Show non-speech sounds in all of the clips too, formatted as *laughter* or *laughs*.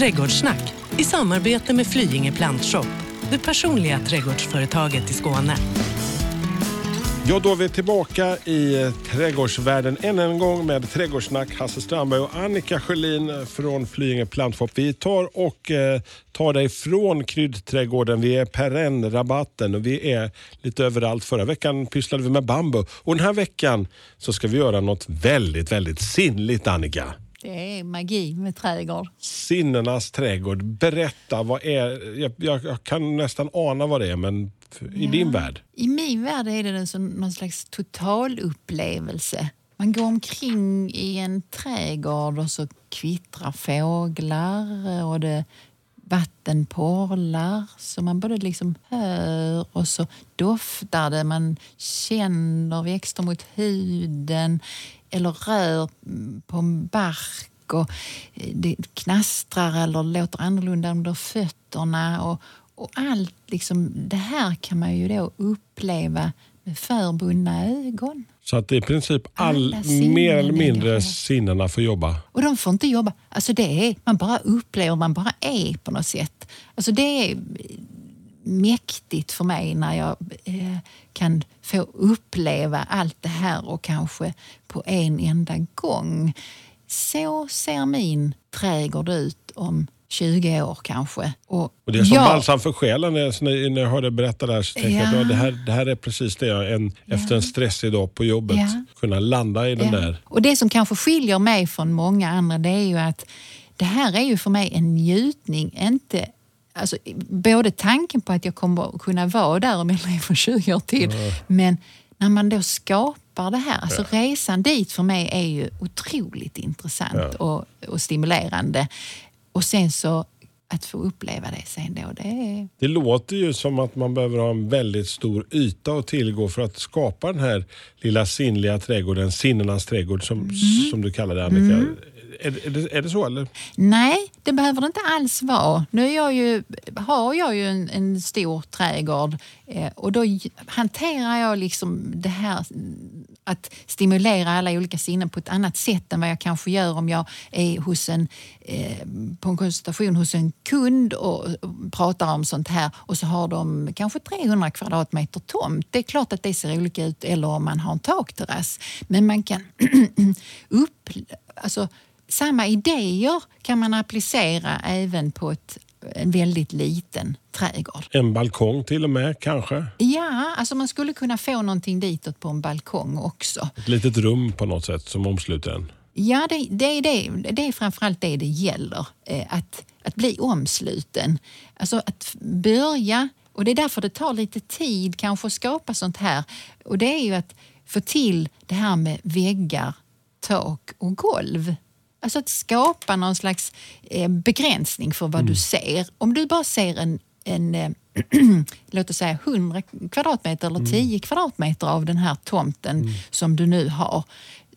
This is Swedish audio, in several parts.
Trädgårdssnack i samarbete med Flyinge Plantshop, det personliga trädgårdsföretaget i Skåne. Ja, då är vi tillbaka i eh, trädgårdsvärlden än en gång med Trädgårdssnack. Hasse Strandberg och Annika Sjölin från Flyinge Plantshop. Vi tar och eh, tar dig från kryddträdgården. Vi är perennrabatten och vi är lite överallt. Förra veckan pysslade vi med bambu och den här veckan så ska vi göra något väldigt, väldigt sinnligt Annika. Det är magi med trädgård. Sinnenas trädgård. Berätta, vad är, jag, jag, kan nästan ana vad det är, men i Ja. din värld? I min värld är det en sån, någon slags totalupplevelse. Man går omkring i en trädgård och så kvittrar fåglar och det vatten porlar så man både liksom hör och så doftar det. Man känner växter mot huden eller rör på en bark och det knastrar eller låter annorlunda under fötterna. Och, och allt liksom, det här kan man ju då uppleva med förbundna ögon. Så att i princip all, mer eller mindre sinnena får jobba. Och de får inte jobba. Alltså det är, man bara upplever, man bara är på något sätt. Alltså det är mäktigt för mig när jag eh, kan få uppleva allt det här och kanske på en enda gång. Så ser min trädgård ut om 20 år kanske. Och, Och det är som jag- balsam för själen. När jag- När när jag hörde berätta det här så tänkte jag att Ja. ja, det, här, det här är precis det jag en, efter en stressig dag på jobbet Ja. kunna landa i den Ja. där. Och det som kanske skiljer mig från många andra det är ju att det här är ju för mig en njutning. Inte, alltså, både tanken på att jag kommer kunna vara där om jag lever 20 år till men när man då skapar det här, alltså resan dit för mig är ju otroligt intressant och, och stimulerande. Och sen så att få uppleva det sen då, det är... Det låter ju som att man behöver ha en väldigt stor yta att tillgå för att skapa den här lilla sinnliga trädgården, sinnenas trädgård som, Mm. som du kallar det Annika. Är, är, det, är det så eller? Nej, det behöver det inte alls vara. Nu är jag ju, har jag ju en, en stor trädgård eh, och då hanterar jag liksom det här mm, att stimulera alla olika sinnen på ett annat sätt än vad jag kanske gör om jag är hos en, eh, på en konsultation hos en kund och, och pratar om sånt här och så har de kanske 300 kvadratmeter tomt. Det är klart att det ser olika ut eller om man har en takterrass. Men man kan *clears throat* upp, alltså, samma idéer kan man applicera även på ett, en väldigt liten trädgård. En balkong till och med kanske? Ja, alltså man skulle kunna få någonting ditåt på en balkong också. Ett litet rum på något sätt som omsluter en. Ja, det, det, är det, det är framförallt det det gäller. Eh, att, att bli omsluten. Alltså att börja, och det är därför det tar lite tid kanske att skapa sånt här. Och det är ju att få till det här med väggar, tak och golv. Alltså att skapa någon slags eh, begränsning för vad du ser. Om du bara ser en, en eh, *clears throat* låt oss säga 100 kvadratmeter eller 10 kvadratmeter av den här tomten som du nu har.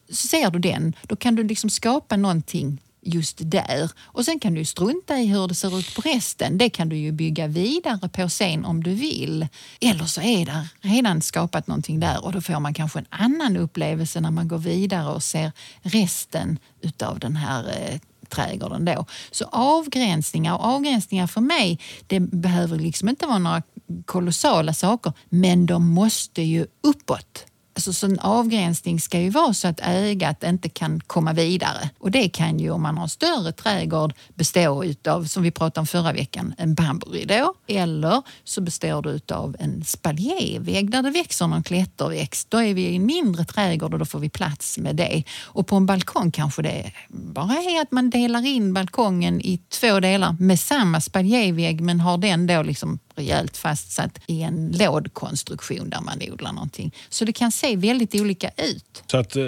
Så ser du den, då kan du liksom skapa någonting just där. Och sen kan du strunta i hur det ser ut på resten. Det kan du ju bygga vidare på sen om du vill. Eller så är det redan skapat någonting där och då får man kanske en annan upplevelse när man går vidare och ser resten utav den här eh, trädgården då. Så avgränsningar, och avgränsningar för mig, det behöver liksom inte vara några kolossala saker, men de måste ju uppåt. Alltså, så en avgränsning ska ju vara så att ögat inte kan komma vidare. Och det kan ju om man har större trädgård bestå utav, som vi pratade om förra veckan, en bamburidå. Eller så består det utav en spaljévägg där det växer någon klätterväxt. Då är vi i en mindre trädgård och då får vi plats med det. Och på en balkong kanske det bara är att man delar in balkongen i två delar med samma spaljévägg men har den då liksom rejält fastsatt i en lådkonstruktion där man odlar någonting. Så det kan se väldigt olika ut. Så att eh,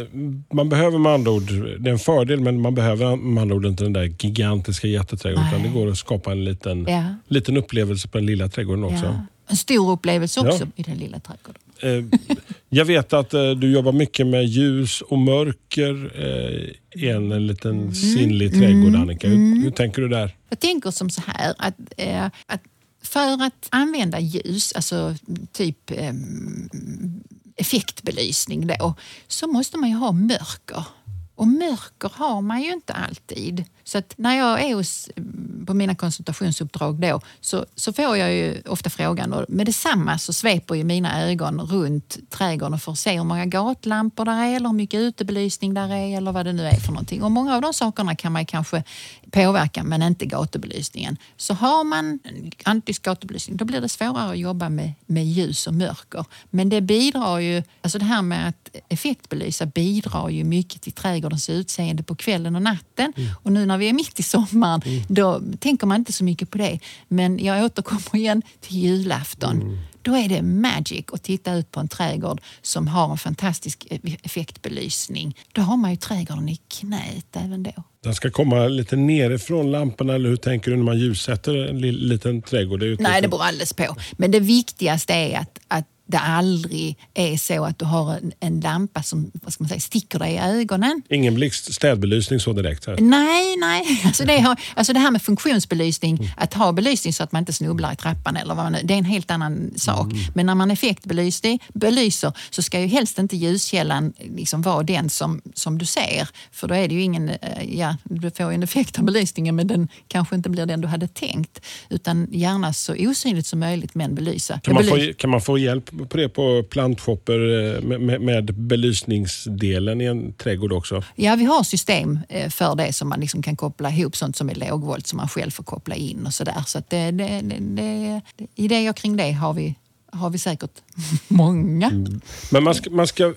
man behöver med andra ord, det är en fördel men man behöver med andra ord inte den där gigantiska jätteträdgården utan det går att skapa en liten, Ja. liten upplevelse på den lilla trädgården också. Ja. En stor upplevelse också Ja. i den lilla trädgården. Eh, jag vet att eh, du jobbar mycket med ljus och mörker i en, en liten Mm. sinnlig trädgård Annika. Hur, hur tänker du där? Jag tänker som så här att, att för att använda ljus, alltså typ eh, effektbelysning då, så måste man ju ha mörker. Och mörker har man ju inte alltid. Så att när jag är hos, på mina konsultationsuppdrag då så, så får jag ju ofta frågan och med detsamma så sveper ju mina ögon runt trädgården för att se hur många gatlampor där är eller hur mycket utebelysning där är eller vad det nu är för någonting. Och många av de sakerna kan man kanske påverka men inte gatubelysningen. Så har man antisk gatubelysning då blir det svårare att jobba med, med ljus och mörker. Men det bidrar ju, alltså det här med att effektbelysa bidrar ju mycket till trädgårdens utseende på kvällen och natten. Mm. Och nu när vi är mitt i sommaren mm. då tänker man inte så mycket på det. Men jag återkommer igen till julafton. Mm. Då är det magic att titta ut på en trädgård som har en fantastisk effektbelysning. Då har man ju trädgården i knät även då. Den ska komma lite nerifrån lamporna eller hur tänker du när man ljussätter en liten trädgård? Det Nej, det beror alldeles på. Men det viktigaste är att, att det aldrig är så att du har en, en lampa som vad ska man säga, sticker dig i ögonen. Ingen blixt städbelysning så direkt? Här. Nej, nej. *laughs* Alltså det, har, alltså det här med funktionsbelysning, mm. att ha belysning så att man inte snubblar i trappan eller vad man, det är en helt annan sak. Mm. Men när man effektbelyser så ska ju helst inte ljuskällan liksom vara den som, som du ser. För då är det ju ingen, eh, ja, du får en effekt av belysningen men den kanske inte blir den du hade tänkt. Utan gärna så osynligt som möjligt men belysa. Kan man, få, kan man få hjälp på det på plantshopper eh, med, med, belysningsdelen i en trädgård också? Ja, vi har system eh, för det som man liksom kan koppla ihop sånt som är lågvolt som man själv får koppla in och sådär. Så att det, det, det, idéer kring det har vi har vi säkert *laughs* många. Mm. Men man ska, man ska,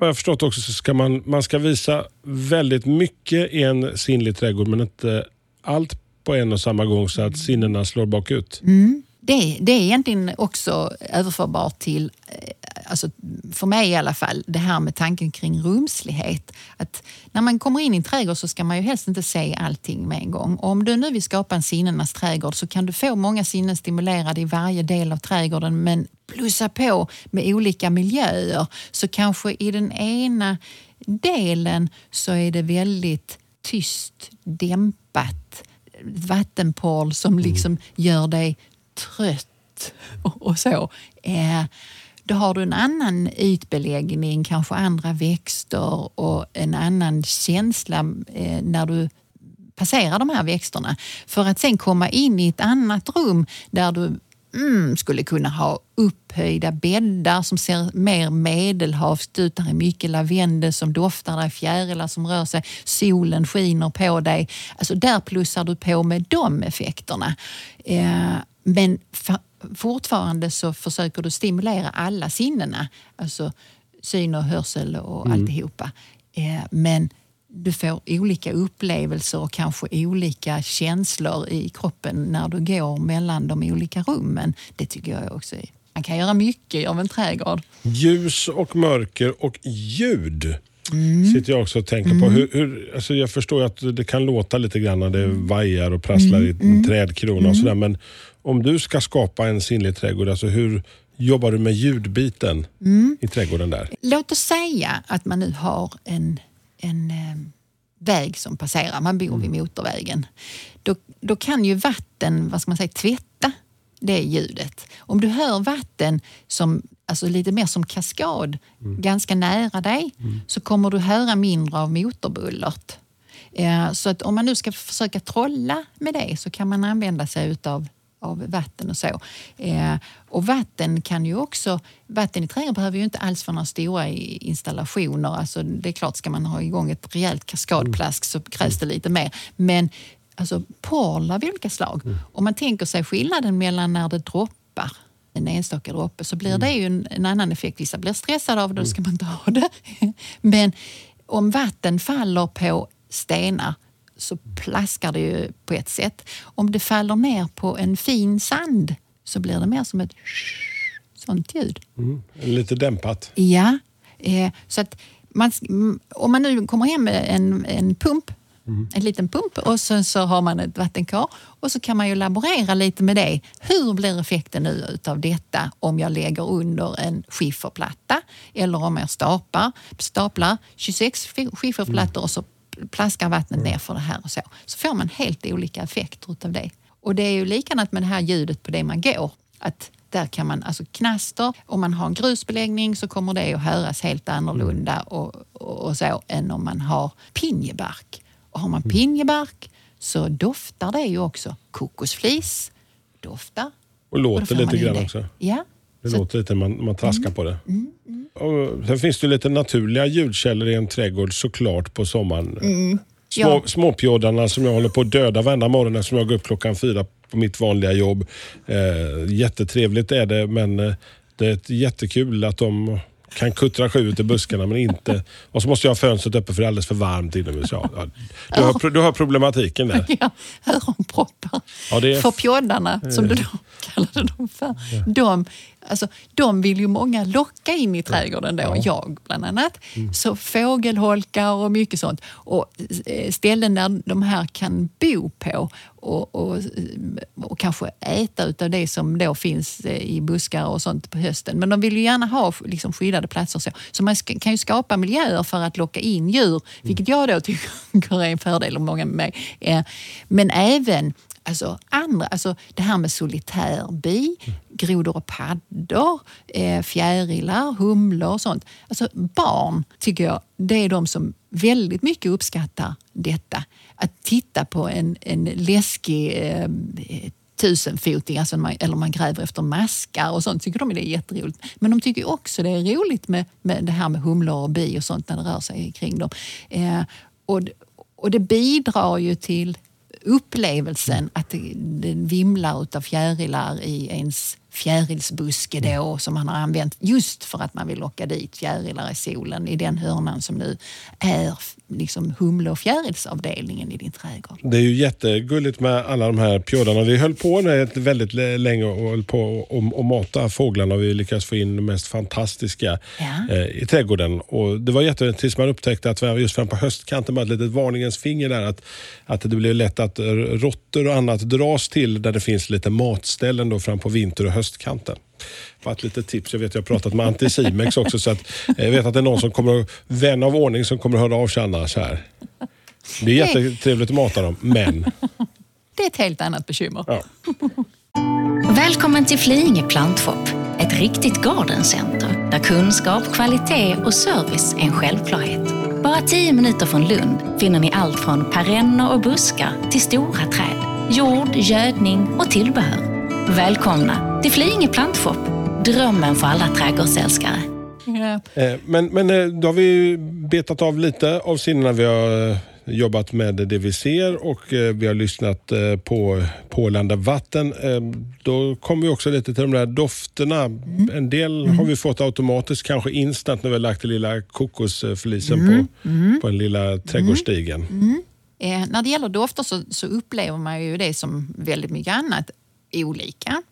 jag förstått också, så ska man, man ska visa väldigt mycket i en sinnlig trädgård men inte allt på en och samma gång så att sinnena slår bakut. Mm det, det är egentligen också överförbart till, eh, alltså för mig i alla fall, det här med tanken kring rumslighet. Att när man kommer in i en trädgård så ska man ju helst inte se allting med en gång. Och om du nu vill skapa en sinnenas trädgård så kan du få många sinnen stimulerade i varje del av trädgården men plussa på med olika miljöer. Så kanske i den ena delen så är det väldigt tyst, dämpat vattenpål som mm. liksom gör dig trött och, så. Eh, då har du en annan ytbeläggning, kanske andra växter och en annan känsla eh, när du passerar de här växterna. För att sen komma in i ett annat rum där du mm, skulle kunna ha upphöjda bäddar som ser mer medelhavskt ut. Där är mycket lavendel som doftar, där är fjärilar som rör sig, solen skiner på dig. Alltså där plussar du på med de effekterna. Eh, men fortfarande så försöker du stimulera alla sinnena, alltså syn och hörsel och mm. alltihopa. Eh, men du får olika upplevelser och kanske olika känslor i kroppen när du går mellan de olika rummen. Det tycker jag också är man kan göra mycket av en trädgård. Ljus och mörker och ljud mm. sitter jag också och tänker mm. på. Hur, hur, alltså jag förstår att det kan låta lite grann när det vajar och prasslar mm. i en mm. trädkrona och mm. sådär. Men om du ska skapa en sinnlig trädgård, alltså hur jobbar du med ljudbiten mm. i trädgården där? Låt oss säga att man nu har en, en eh, väg som passerar, man bor vid motorvägen. Då, då kan ju vatten, vad ska man säga, tvätta det ljudet. Om du hör vatten som alltså lite mer som kaskad mm. ganska nära dig mm. så kommer du höra mindre av motorbullret. Eh, så att om man nu ska försöka trolla med det så kan man använda sig utav av vatten och så. Eh, och vatten kan ju också, vatten i trädgården behöver ju inte alls vara några stora installationer. Alltså det är klart, ska man ha igång ett rejält kaskadplask så krävs det lite mer. Men alltså porl av olika slag. Mm. Om man tänker sig skillnaden mellan när det droppar en enstaka droppe så blir mm. det ju en, en, annan effekt. Vissa blir stressade av det, då ska man inte ha det. *laughs* Men om vatten faller på stenar så plaskar det ju på ett sätt. Om det faller ner på en fin sand så blir det mer som ett *laughs* sånt ljud. Mm, lite dämpat. Ja. Eh, så att man, om man nu kommer hem med en, en pump Mm. En liten pump och sen så har man ett vattenkar och så kan man ju laborera lite med det. Hur blir effekten nu utav detta om jag lägger under en skifferplatta eller om jag staplar, staplar 26 skifferplattor och så plaskar vattnet ner för det här och så. Så får man helt olika effekter utav det. Och det är ju likadant med det här ljudet på det man går. Att där kan man, alltså knaster, om man har en grusbeläggning så kommer det att höras helt annorlunda och, och, och så än om man har pinjebark. Och har man pinjebark så doftar det ju också. Kokosflis doftar. Och låter man lite grann också. Ja. Det Så, Mm. låter lite man, man traskar på det. Och sen finns det lite naturliga ljudkällor i en trädgård såklart på sommaren. Små, Mm. Ja. Småpjådarna som jag håller på att döda varenda morgon eftersom jag går upp klockan fyra på mitt vanliga jobb. Eh, jättetrevligt är det men eh, det är jättekul att de kan kuttra sig ut i buskarna men inte... Och så måste jag ha fönstret uppe för det är alldeles för varmt inomhus. Ja, ja. Du, har, du har problematiken där. ja, öronproppar. Ja, är- För pjoddarna, som du då kallade dem för. De, alltså, de vill ju många locka in i trädgården då, jag bland annat. Så fågelholkar och mycket sånt. Och eh, ställen där de här kan bo på och, och, och kanske äta utav det som då finns eh, i buskar och sånt på hösten. Men de vill ju gärna ha liksom, skyddade platser. Så, så man kan ju skapa miljöer för att locka in djur, vilket jag då *laughs* tycker är en fördel och många med mig. Eh, Men även Alltså andra, alltså det här med solitärbi, grodor och paddor, eh, fjärilar, humlor och sånt. Alltså barn tycker jag, det är de som väldigt mycket uppskattar detta. Att titta på en, en läskig eh, eh tusenfoting, alltså man, eller man gräver efter maskar och sånt, tycker de det är jätteroligt. Men de tycker också det är roligt med, med det här med humlor och bi och sånt när det rör sig kring dem. Eh, och, och det bidrar ju till upplevelsen att det, det vimlar av fjärilar i ens fjärilsbuske då som man har använt just för att man vill locka dit fjärilar i solen i den hörnan som nu är liksom humle och fjärilsavdelningen i din trädgård. Det är ju jättegulligt med alla de här pjådarna. Vi höll på väldigt länge och höll på och, och mata fåglarna. Vi lyckades få in de mest fantastiska Ja. eh, i trädgården. Och det var jätteroligt tills man upptäckte att just fram på höstkanten med ett litet varningens finger där att, att det blev lätt att råttor och annat dras till där det finns lite matställen då fram på vinter och höstkanten. Bara ett litet tips. Jag vet jag har pratat med Anticimex också så att jag vet att det är någon som kommer, att- vän av ordning som kommer att höra av sig annars här. Det är jättetrevligt att mata dem, men... Det är ett helt annat bekymmer. Ja. Välkommen till Flyinge plantshop, ett riktigt gardencenter där kunskap, kvalitet och service är en självklarhet. Bara tio minuter från Lund finner ni allt från perenner och buskar till stora träd, jord, gödning och tillbehör. Välkomna till Flyinge plantshop, drömmen för alla trädgårdsälskare. Eh, Men, men eh, då har vi betat av lite av sinnena. Vi har eh, jobbat med det vi ser och eh, vi har lyssnat på porlande vatten. Då kommer vi också lite till de där dofterna. En del har vi fått automatiskt, kanske instant när vi har lagt den lilla kokosflisen på, på den lilla trädgårdsstigen. Eh, när det gäller dofter så, så upplever man ju det som väldigt mycket annat olika.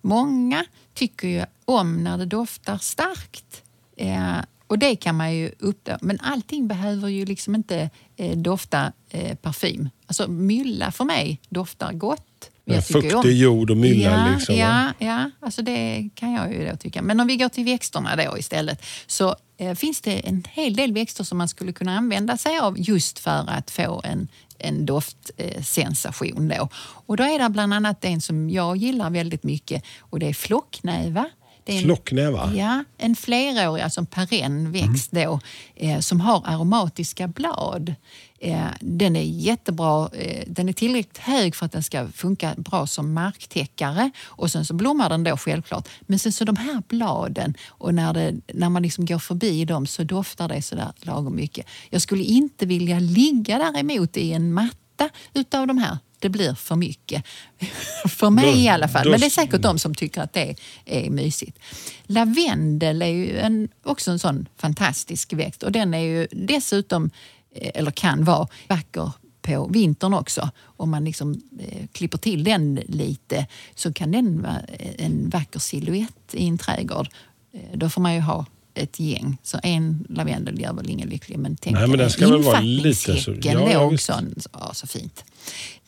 Många tycker ju om när det doftar starkt. Eh, och det kan man ju uppnå. Men allting behöver ju liksom inte eh, dofta eh, parfym. Alltså mylla för mig doftar gott. Jag om- Fuktig jord och mylla. Ja, liksom, ja, ja alltså det kan jag ju då tycka. Men om vi går till växterna då istället så eh, finns det en hel del växter som man skulle kunna använda sig av just för att få en, en doftsensation. då. Och då är det bland annat en som jag gillar väldigt mycket och det är flocknäva. Det är en- Flocknäva? Ja, en flerårig, alltså en perenn växt då, eh, som har aromatiska blad. Eh, den är jättebra, eh, den är tillräckligt hög för att den ska funka bra som marktäckare och sen så blommar den då självklart. Men sen så de här bladen och när, det, när man liksom går förbi dem så doftar det sådär lagom mycket. Jag skulle inte vilja ligga däremot i en matta utav de här. Det blir för mycket. *laughs* för mig Då- i alla fall. då- Men det är säkert de som tycker att det är mysigt. Lavendel är ju en, också en sån fantastisk växt och den är ju dessutom, eh, eller kan vara, vacker på vintern också. Om man liksom eh, klipper till den lite så kan den vara en vacker silhuett i en trädgård. Eh, då får man ju ha ett gäng. Så en lavendel gör väl ingen lycklig men tänk Nej, men den en ska väl vara lite så- ja, ja, låg visst. sån. Ja, så fint.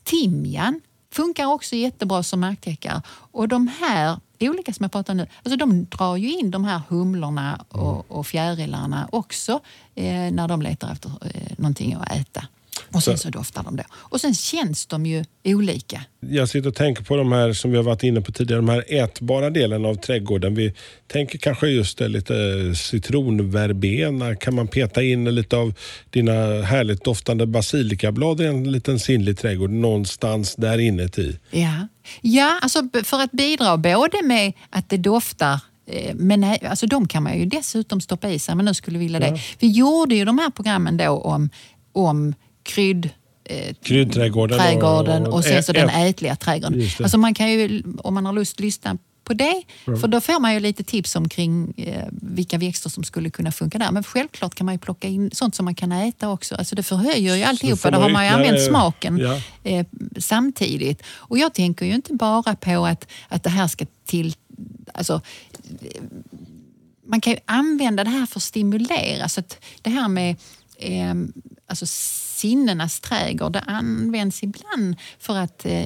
Timjan funkar också jättebra som marktäckare. Och de här olika som jag pratar om nu, alltså de drar ju in de här humlorna och, och fjärilarna också eh, när de letar efter eh, någonting att äta. Och sen så doftar de då. Och sen känns de ju olika. Jag sitter och tänker på de här som vi har varit inne på tidigare, de här ätbara delen av trädgården. Vi tänker kanske just det, lite citronverbena. Kan man peta in lite av dina härligt doftande basilikablad i en liten sinnlig trädgård någonstans där inuti? Ja, ja alltså för att bidra både med att det doftar eh, men nej, alltså de kan man ju dessutom stoppa i sig, men nu skulle vilja det. Ja. Vi gjorde ju de här programmen då om, om krydd eh, Kryddträdgården trädgården och, sen så ä- den ätliga trädgården. Alltså man kan ju, om man har lust, lyssna på det. För då får man ju lite tips omkring eh, vilka växter som skulle kunna funka där. Men självklart kan man ju plocka in sånt som man kan äta också. Alltså det förhöjer ju alltihopa. Då har man ju använt smaken ja. eh, samtidigt. Och jag tänker ju inte bara på att, att det här ska till... Alltså, man kan ju använda det här för att stimulera. Så att det här med eh, alltså sinnenas trädgård, det används ibland för att eh,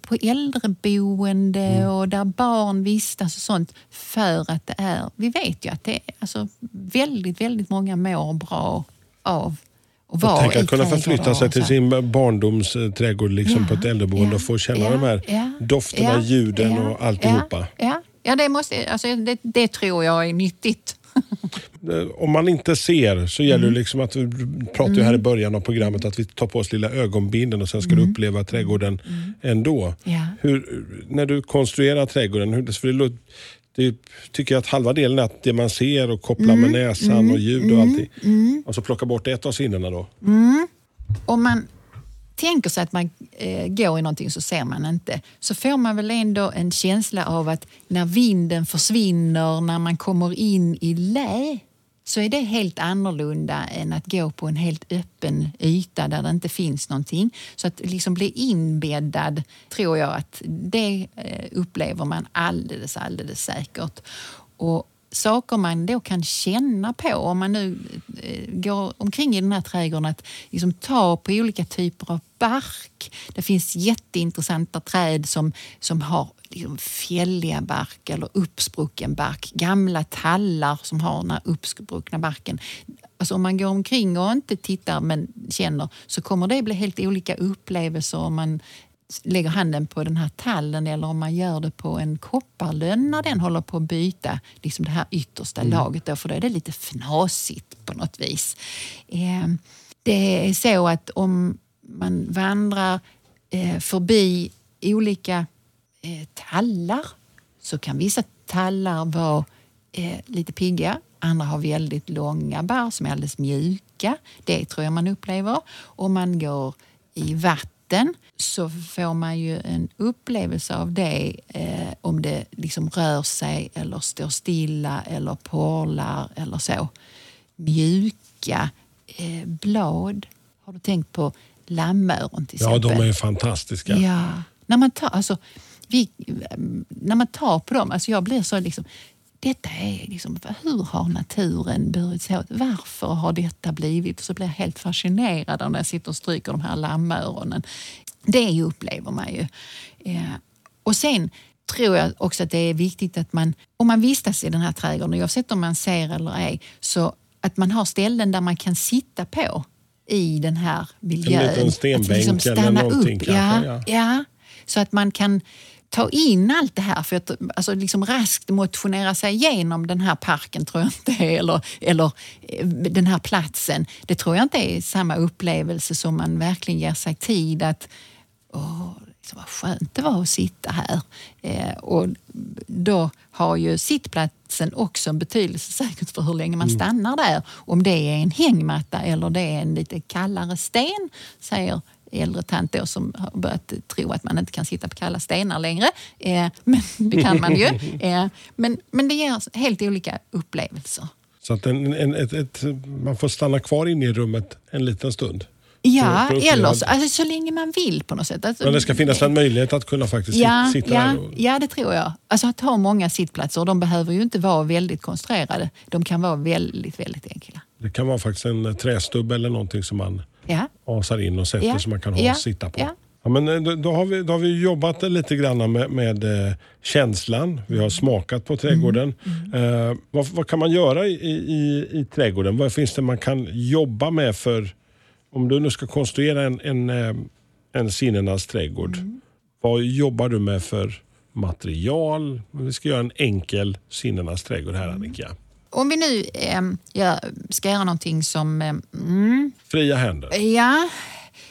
på äldreboende Mm. och där barn vistas och sånt. För att det är, vi vet ju att det är alltså, väldigt, väldigt många mår bra av att vara Tänk att kunna förflytta sig och till sin barndomsträdgård liksom Ja, på ett äldreboende ja, och få känna ja, de här ja, dofterna, ljuden och alltihopa. Ja, ja. det, måste, alltså, det, det tror jag är nyttigt. Eh, Om man inte ser så gäller Mm. det liksom att vi pratade ju här i början av programmet att vi tar på oss lilla ögonbinden och sen ska Mm. du uppleva trädgården ändå. Ja. Hur, när du konstruerar trädgården, hur, för det, det tycker jag att halva delen är att det man ser och kopplar med Mm. näsan och ljud och allting. Och så plocka bort ett av sinnena då. om man tänker sig att man eh, går i någonting så ser man inte, så får man väl ändå en känsla av att när vinden försvinner, när man kommer in i lä, så är det helt annorlunda än att gå på en helt öppen yta där det inte finns någonting. Så att liksom bli inbäddad tror jag att det eh, upplever man alldeles, alldeles säkert. Och saker man då kan känna på om man nu eh, går omkring i den här trädgården. Att liksom ta på olika typer av bark. Det finns jätteintressanta träd som, som har liksom fjälliga bark eller uppsprucken bark. Gamla tallar som har den här uppspruckna barken. Alltså om man går omkring och inte tittar men känner så kommer det bli helt olika upplevelser om man lägger handen på den här tallen eller om man gör det på en kopparlönn när den håller på att byta liksom det här yttersta laget. Då, för då är det lite fnasigt på något vis. Eh, det är så att om man vandrar eh, förbi olika eh, tallar så kan vissa tallar vara eh, lite pigga. Andra har väldigt långa barr som är alldeles mjuka. Det tror jag man upplever. Om man går i vatten så får man ju en upplevelse av det eh, om det liksom rör sig eller står stilla eller porlar eller så. Mjuka eh, blad. Har du tänkt på lammöron till Ja, exempel? de är ju fantastiska. Ja, när man tar, alltså, vi, när man tar på dem, alltså jag blir så liksom, detta är liksom, hur har naturen burit sig åt? Varför har detta blivit? Så blir jag helt fascinerad när jag sitter och stryker de här lammöronen. Det upplever man ju. Eh, och sen tror jag också att det är viktigt att man, om man vistas i den här trädgården, oavsett om man ser eller ej, så att man har ställen där man kan sitta på i den här miljön. liten stenbänk liksom eller någonting upp. kanske, ja, ja. Ja, så att man kan ta in allt det här. För att alltså liksom raskt motionera sig igenom den här parken tror jag inte är, eller, eller eh, den här platsen. Det tror jag inte är samma upplevelse som man verkligen ger sig tid att Åh, liksom vad skönt det var att sitta här. Eh, och då har ju sittplatsen också en betydelse *laughs* säkert för hur länge man stannar där. Om det är en hängmatta eller det är en lite kallare sten, säger äldre tant då som har börjat tro att man inte kan sitta på kalla stenar längre. Eh, men det kan man ju. *laughs* Eh, men, men det ger helt olika upplevelser. Så att en, en, ett, ett, man får stanna kvar inne i rummet en liten stund. Ja, eller så, alltså, så länge man vill på något sätt. Alltså, Men det ska finnas en möjlighet att kunna faktiskt Ja, sit- sitta ja, där. Och, ja, det tror jag. Alltså att ha många sittplatser, och de behöver ju inte vara väldigt konstruerade. De kan vara väldigt, väldigt enkla. det kan vara faktiskt en trästubb eller någonting som man Ja, asar in och sätter Ja, som man kan ha ja, och sitta på. ja. Ja, men eh, då, då, har vi, då har vi jobbat lite grann med, med eh, känslan. Vi har smakat på trädgården. Mm, Eh, vad, vad kan man göra i, i, i trädgården? Vad finns det man kan jobba med för Om du nu ska konstruera en, en, eh, en sinnenas trädgård, Mm. vad jobbar du med för material? Vi ska göra en enkel sinnenas trädgård här Annika. Om vi nu eh, gör, ska göra någonting som... Eh, mm, Fria händer. ja,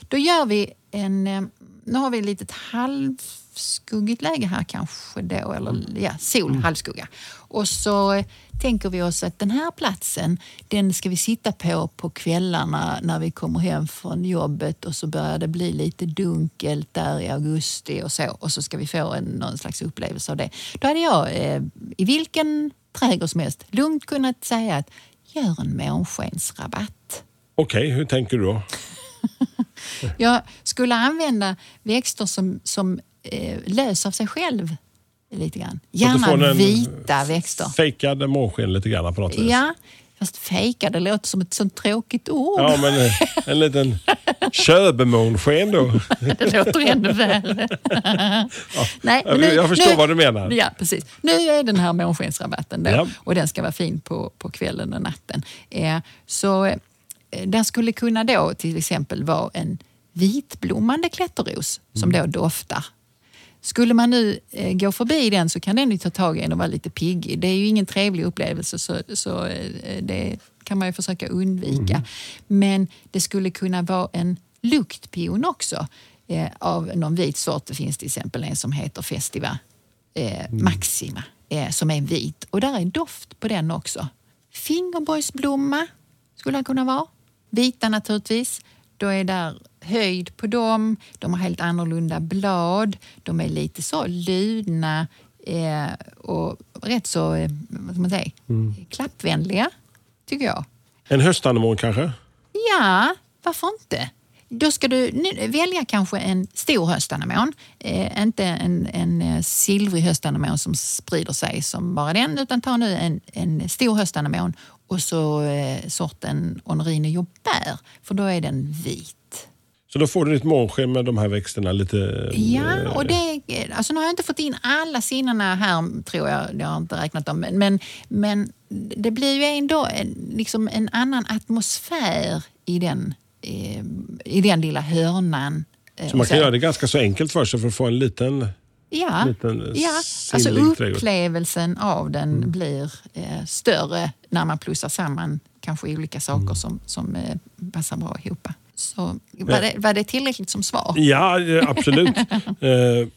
då gör vi en... Eh, nu har vi ett litet halvskuggigt läge här kanske då, eller ja, sol, halvskugga. Och så tänker vi oss att den här platsen, den ska vi sitta på på kvällarna när vi kommer hem från jobbet och så börjar det bli lite dunkelt där i augusti och så. Och så ska vi få en, någon slags upplevelse av det. Då hade jag eh, i vilken trädgård som helst lugnt kunnat säga att gör en månskensrabatt. Okej, hur tänker du då? *laughs* Jag skulle använda växter som, som eh, löser av sig själv lite grann. Gärna vita växter. Fejkad månsken lite grann på något vis. Ja, fast fejka, det låter som ett sånt tråkigt ord. Ja, men eh, en liten köbemånsken då. *laughs* Det låter ännu värre. *laughs* Nej, jag- jag förstår vad du menar. Ja, precis. Nu är den här månskensrabatten då, Ja. och den ska vara fin på, på kvällen och natten. Eh, så eh, där skulle kunna då till exempel vara en vitblommande klätterros som Mm. då doftar. Skulle man nu eh, gå förbi den så kan den ju ta tag i en och vara lite piggig. Det är ju ingen trevlig upplevelse så, så eh, det kan man ju försöka undvika. Mm. Men det skulle kunna vara en luktpion också eh, av någon vit sort. Det finns till exempel en som heter Festiva eh, Maxima eh, som är vit och där är doft på den också. Fingerborgsblomma skulle det kunna vara. Vita naturligtvis. Då är där höjd på dem. De har helt annorlunda blad. De är lite så ludna eh, och rätt så eh, vad man säga, klappvänliga, tycker jag. En höstanemon kanske? Ja, varför inte? Då ska du välja kanske en stor höstanemon. Eh, inte en, en eh, silvrig höstanemon som sprider sig som bara den, utan ta nu en, en stor höstanemon och så eh, sorten Honorine Joubert, för då är den vit. Så då får du ditt månsken med de här växterna lite... Ja, och det, alltså nu har jag inte fått in alla sinnena här, tror jag. Jag har inte räknat dem. Men, men, men det blir ju ändå en, liksom en annan atmosfär i den, eh, i den lilla hörnan. eh, Så man kan göra det ganska så enkelt för sig för att få en liten... Ja, liten, eh, ja. alltså sinnlig trädgård. upplevelsen av den Mm. blir eh, större när man plussar samman kanske olika saker Mm. som, som eh, passar bra ihop. Så var det, var det tillräckligt som svar? Ja, absolut. *laughs* Eh,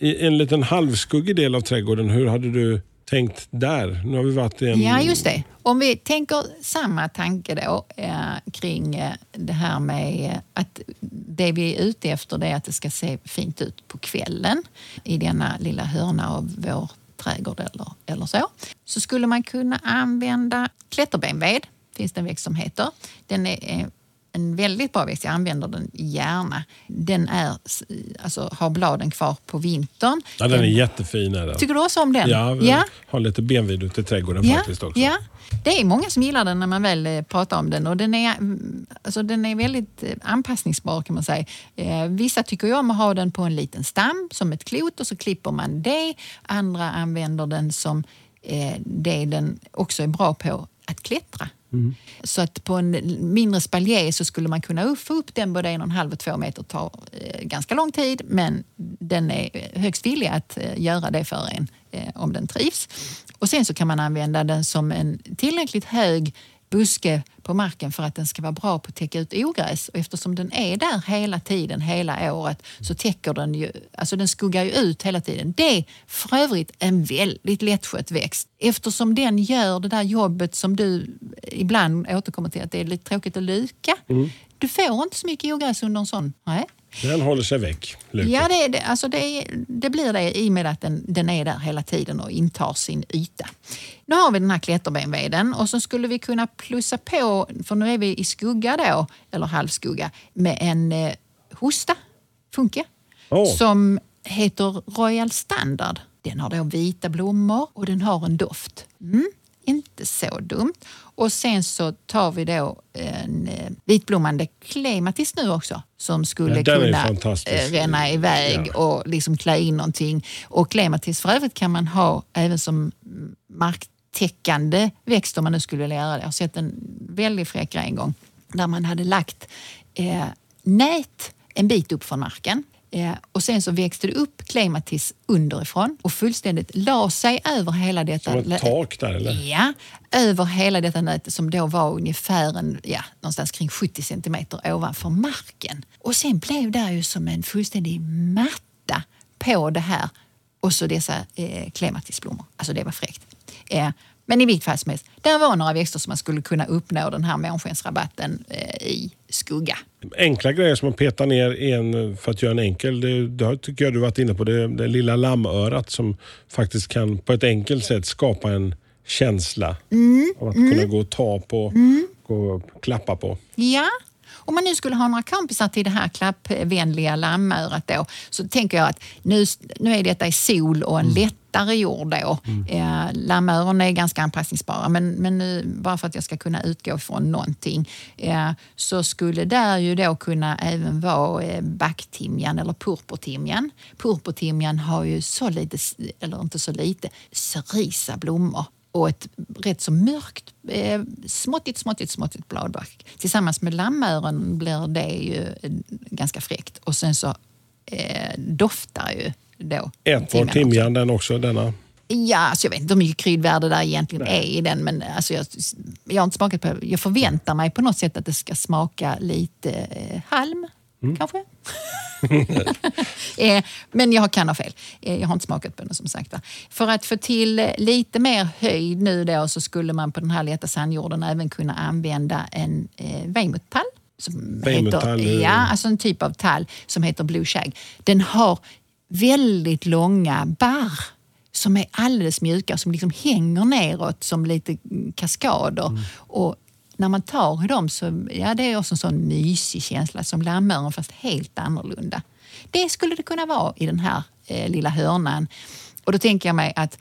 *clears throat* en liten halvskuggig del av trädgården, hur hade du tänkt där? Nu har vi varit i en... Ja, just det. Om vi tänker samma tanke då eh, kring eh, det här med eh, att det vi är ute efter det är att det ska se fint ut på kvällen i denna lilla hörna av vår trädgård eller, eller så. Så skulle man kunna använda klätterbenved, finns det en växt som heter. Den är en väldigt bra växt, jag använder den gärna. Den är, alltså, har bladen kvar på vintern. Ja, den är jättefin. Är den. Tycker du också om den? Ja, ja. har lite benvid ute i trädgården faktiskt också. Ja, det är många som gillar den när man väl eh, pratar om den och den är, mm, alltså den är väldigt eh, anpassningsbar kan man säga. Eh, vissa tycker ju om att ha den på en liten stam som ett klot och så klipper man det. Andra använder den som eh, det den också är bra på, att klättra. Så att på en mindre spaljer så skulle man kunna få upp den både en och en halv och två meter. Det tar eh, ganska lång tid men den är högst villig att eh, göra det för en eh, om den trivs. Och sen så kan man använda den som en tillräckligt hög buske på marken för att den ska vara bra på att täcka ut ogräs. Och eftersom den är där hela tiden, hela året, så täcker den ju, alltså den skuggar ju ut hela tiden. Det är för övrigt en väldigt lättskött växt. Eftersom den gör det där jobbet som du ibland återkommer till, att det är lite tråkigt att luka. Du får inte så mycket ogräs under en sån. Nej. Den håller sig väck. Lukas. Ja, det, det, alltså det, det blir det i och med att den, den är där hela tiden och intar sin yta. Nu har vi den här klätterbenveden och så skulle vi kunna plussa på, för nu är vi i skugga då, eller halvskugga, med en eh, hosta, funke, Åh. som heter Royal Standard. Den har då vita blommor och den har en doft. Mm, inte så dumt. Och sen så tar vi då en eh, vitblommande klematis nu också som skulle Ja, kunna eh, ränna iväg Ja. och liksom klä in någonting. Och klematis för övrigt kan man ha även som marktäckande växt om man nu skulle vilja göra det. Jag har sett en väldigt fräck grej en gång där man hade lagt eh, nät en bit upp från marken. Eh, och sen så växte det upp klematis underifrån och fullständigt la sig över hela detta... Som ett tak där eller? Ja, över hela detta nätet som då var ungefär en, ja, någonstans kring 70 centimeter ovanför marken. Och sen blev det ju som en fullständig matta på det här och så dessa eh, klematisblommor. Alltså det var fräckt. Eh, men i vilket fall som helst, där var några växter som man skulle kunna uppnå den här månskensrabatten eh, i skugga. Enkla grejer som man petar ner i en för att göra en enkel. Det, det tycker jag du varit inne på. Det, det lilla lammörat som faktiskt kan på ett enkelt sätt skapa en känsla Mm, av att kunna gå och ta på, gå och klappa på. Ja, om man nu skulle ha några kompisar till det här klappvänliga lammörat då så tänker jag att nu, nu är detta i sol och en lättare jord då. Eh, lammöron är ganska anpassningsbara men, men nu, bara för att jag ska kunna utgå från någonting eh, så skulle där ju då kunna även vara eh, backtimjan eller purpurtimjan. Purpurtimjan har ju så lite, eller inte så lite, cerisa blommor och ett rätt så mörkt, eh, småttigt, småttigt, småttigt bladverk. Tillsammans med lammöron blir det ju ganska fräckt. Och sen så eh, doftar ju då Ätbar timjan den också. Denna. Ja, alltså jag vet inte hur mycket kryddvärde där egentligen är i den men alltså jag, jag har inte smakat på det. Jag förväntar mig på något sätt att det ska smaka lite eh, halm, kanske. *laughs* Eh, Men jag kan ha fel. Eh, Jag har inte smakat på den som sagt. va. För att få till lite mer höjd nu då så skulle man på den här lätta sandjorden även kunna använda en eh, vejmuttall. Som heter, eh. ja, alltså en typ av tall som heter blue shag. Den har väldigt långa barr som är alldeles mjuka som liksom hänger neråt som lite mm, kaskader. Och när man tar i dem så ja, det är också en sån mysig känsla som lammöron fast helt annorlunda. Det skulle det kunna vara i den här eh, lilla hörnan. Och då tänker jag mig att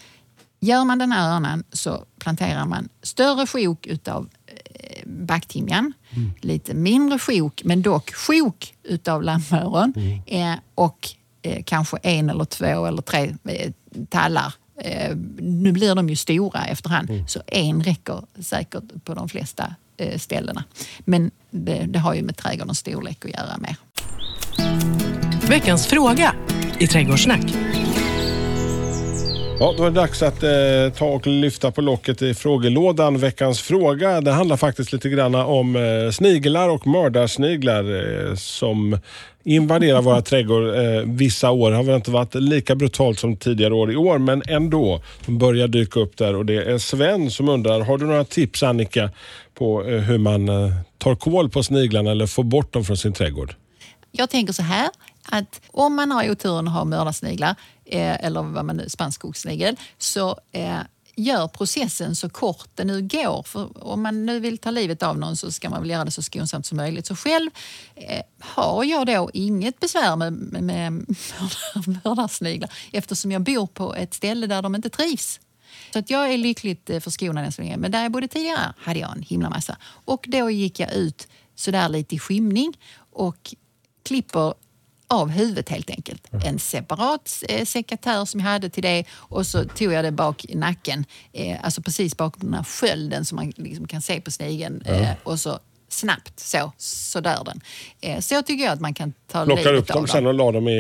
gör man den här hörnan så planterar man större sjok utav eh, backtimjan, lite mindre sjok men dock sjok utav lammöron eh, och eh, kanske en eller två eller tre eh, tallar. Eh, nu blir de ju stora efterhand så en räcker säkert på de flesta ställena. Men det, det har ju med trädgårdens storlek att göra med. Veckans fråga i Trädgårdssnack. Ja, då är det dags att eh, ta och lyfta på locket i frågelådan. Veckans fråga den handlar faktiskt lite grann om eh, sniglar och mördarsniglar eh, som invaderar våra trädgårdar. Eh, vissa år har väl inte varit lika brutalt som tidigare år i år, men ändå. De börjar dyka upp där och det är Sven som undrar, har du några tips Annika på eh, hur man eh, tar koll på sniglarna eller får bort dem från sin trädgård? Jag tänker så här att om man har oturen att ha mördarsniglar eh, eller vad man nu, spansk skogssnigel så eh, gör processen så kort det nu går. För om man nu vill ta livet av någon så ska man väl göra det så skonsamt som möjligt. Så själv eh, har jag då inget besvär med, med, med *laughs* mördarsniglar eftersom jag bor på ett ställe där de inte trivs. Så att jag är lyckligt eh, förskonad än så länge. Men där jag bodde tidigare hade jag en himla massa. Och då gick jag ut sådär lite i skymning och klipper av huvudet helt enkelt. En separat eh, sekatör som jag hade till det och så tog jag det bak i nacken. Eh, alltså precis bakom den här skölden som man liksom kan se på snigeln. Eh, och så snabbt så, så dör den. Eh, så tycker jag att man kan ta Plockar livet upp dem av sen och la dem i,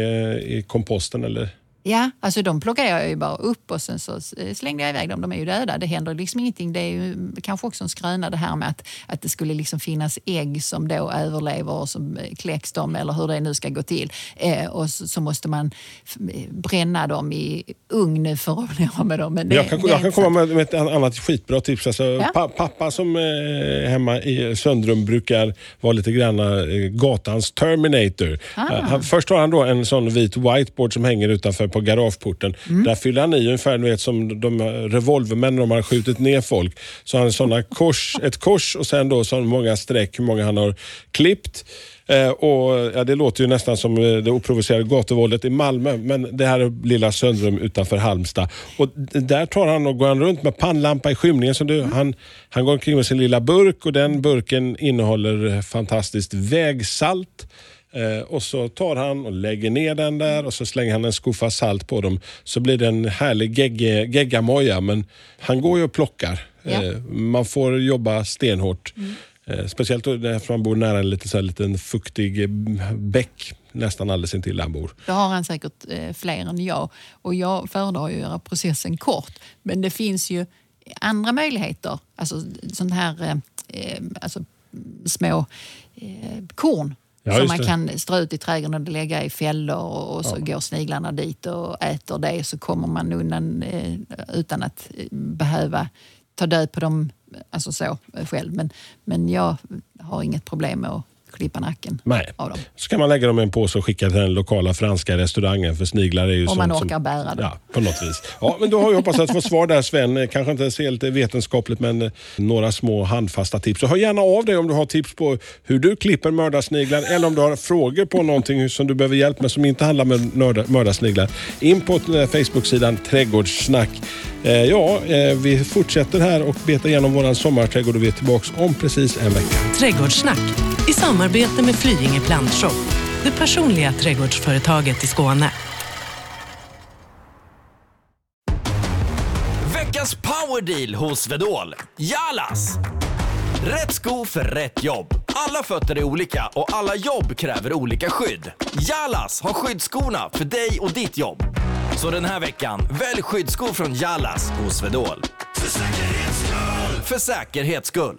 i komposten eller? Ja, alltså de plockade jag ju bara upp och sen så slängde jag iväg dem. De är ju döda. Det händer liksom ingenting. Det är ju kanske också en skröna det här med att, att det skulle liksom finnas ägg som då överlever och som eh, kläcks de eller hur det nu ska gå till. Eh, och så, så måste man f- bränna dem i ugn för att *laughs* bli av med dem. Men det, jag kan, jag kan komma med, med ett annat skitbra tips. Alltså, Ja. pa, pappa som eh, hemma i Söndrum brukar vara lite grann eh, gatans Terminator. Ah. Eh, han, först har han då en sån vit whiteboard som hänger utanför på garageporten. Mm. Där fyller han i ungefär vet, som de revolvermän när de har skjutit ner folk. Så har han såna *laughs* kors, ett kors och sen då så många streck hur många han har klippt. Eh, och, ja, det låter ju nästan som eh, det oprovocerade gatuvåldet i Malmö, men det här är lilla Söndrum utanför Halmstad. Och där tar han och går han runt med pannlampa i skymningen. Så du, han, han går omkring med sin lilla burk och den burken innehåller eh, fantastiskt vägsalt. Eh, och så tar han och lägger ner den där och så slänger han en skuffa salt på dem. Så blir det en härlig gegge, geggamoja. Men han går ju och plockar. Ja. Eh, man får jobba stenhårt. Eh, speciellt eftersom han bor nära en lite, så här, liten fuktig bäck nästan alldeles intill där han bor. Då har han säkert fler än jag. Och jag föredrar ju att göra processen kort. Men det finns ju andra möjligheter. Alltså sånt här alltså, små korn Ja, som man kan strö ut i trädgården och lägga i fällor och, så går sniglarna dit och äter det så kommer man undan eh, utan att eh, behöva ta död på dem alltså så, eh, själv. Men, men jag har inget problem med att klippa nacken Nej. av dem. Så kan man lägga dem i en påse och skicka till den lokala franska restaurangen för sniglar är ju Om man sånt orkar som, bära det. Ja, på något vis. Ja, men då har jag hoppas att få svar där Sven. Eh, Kanske inte helt vetenskapligt men eh, några små handfasta tips. Så hör gärna av dig om du har tips på hur du klipper mördarsniglar eller om du har frågor på någonting som du behöver hjälp med som inte handlar med mördarsniglar. In på eh, Facebook-sidan Trädgårdssnack. Ja, vi fortsätter här och betar igenom våran sommarträdgård och vi är tillbaka om precis en vecka. Trädgårdssnack i samarbete med Flyinge Plantshop. Det personliga trädgårdsföretaget i Skåne. Veckans powerdeal hos Swedol. Jalas! Rätt sko för rätt jobb. Alla fötter är olika och alla jobb kräver olika skydd. Jalas har skyddsskorna för dig och ditt jobb. Så den här veckan, välj skyddsskor från Jalas hos Swedol. För säkerhets skull! För säkerhets skull.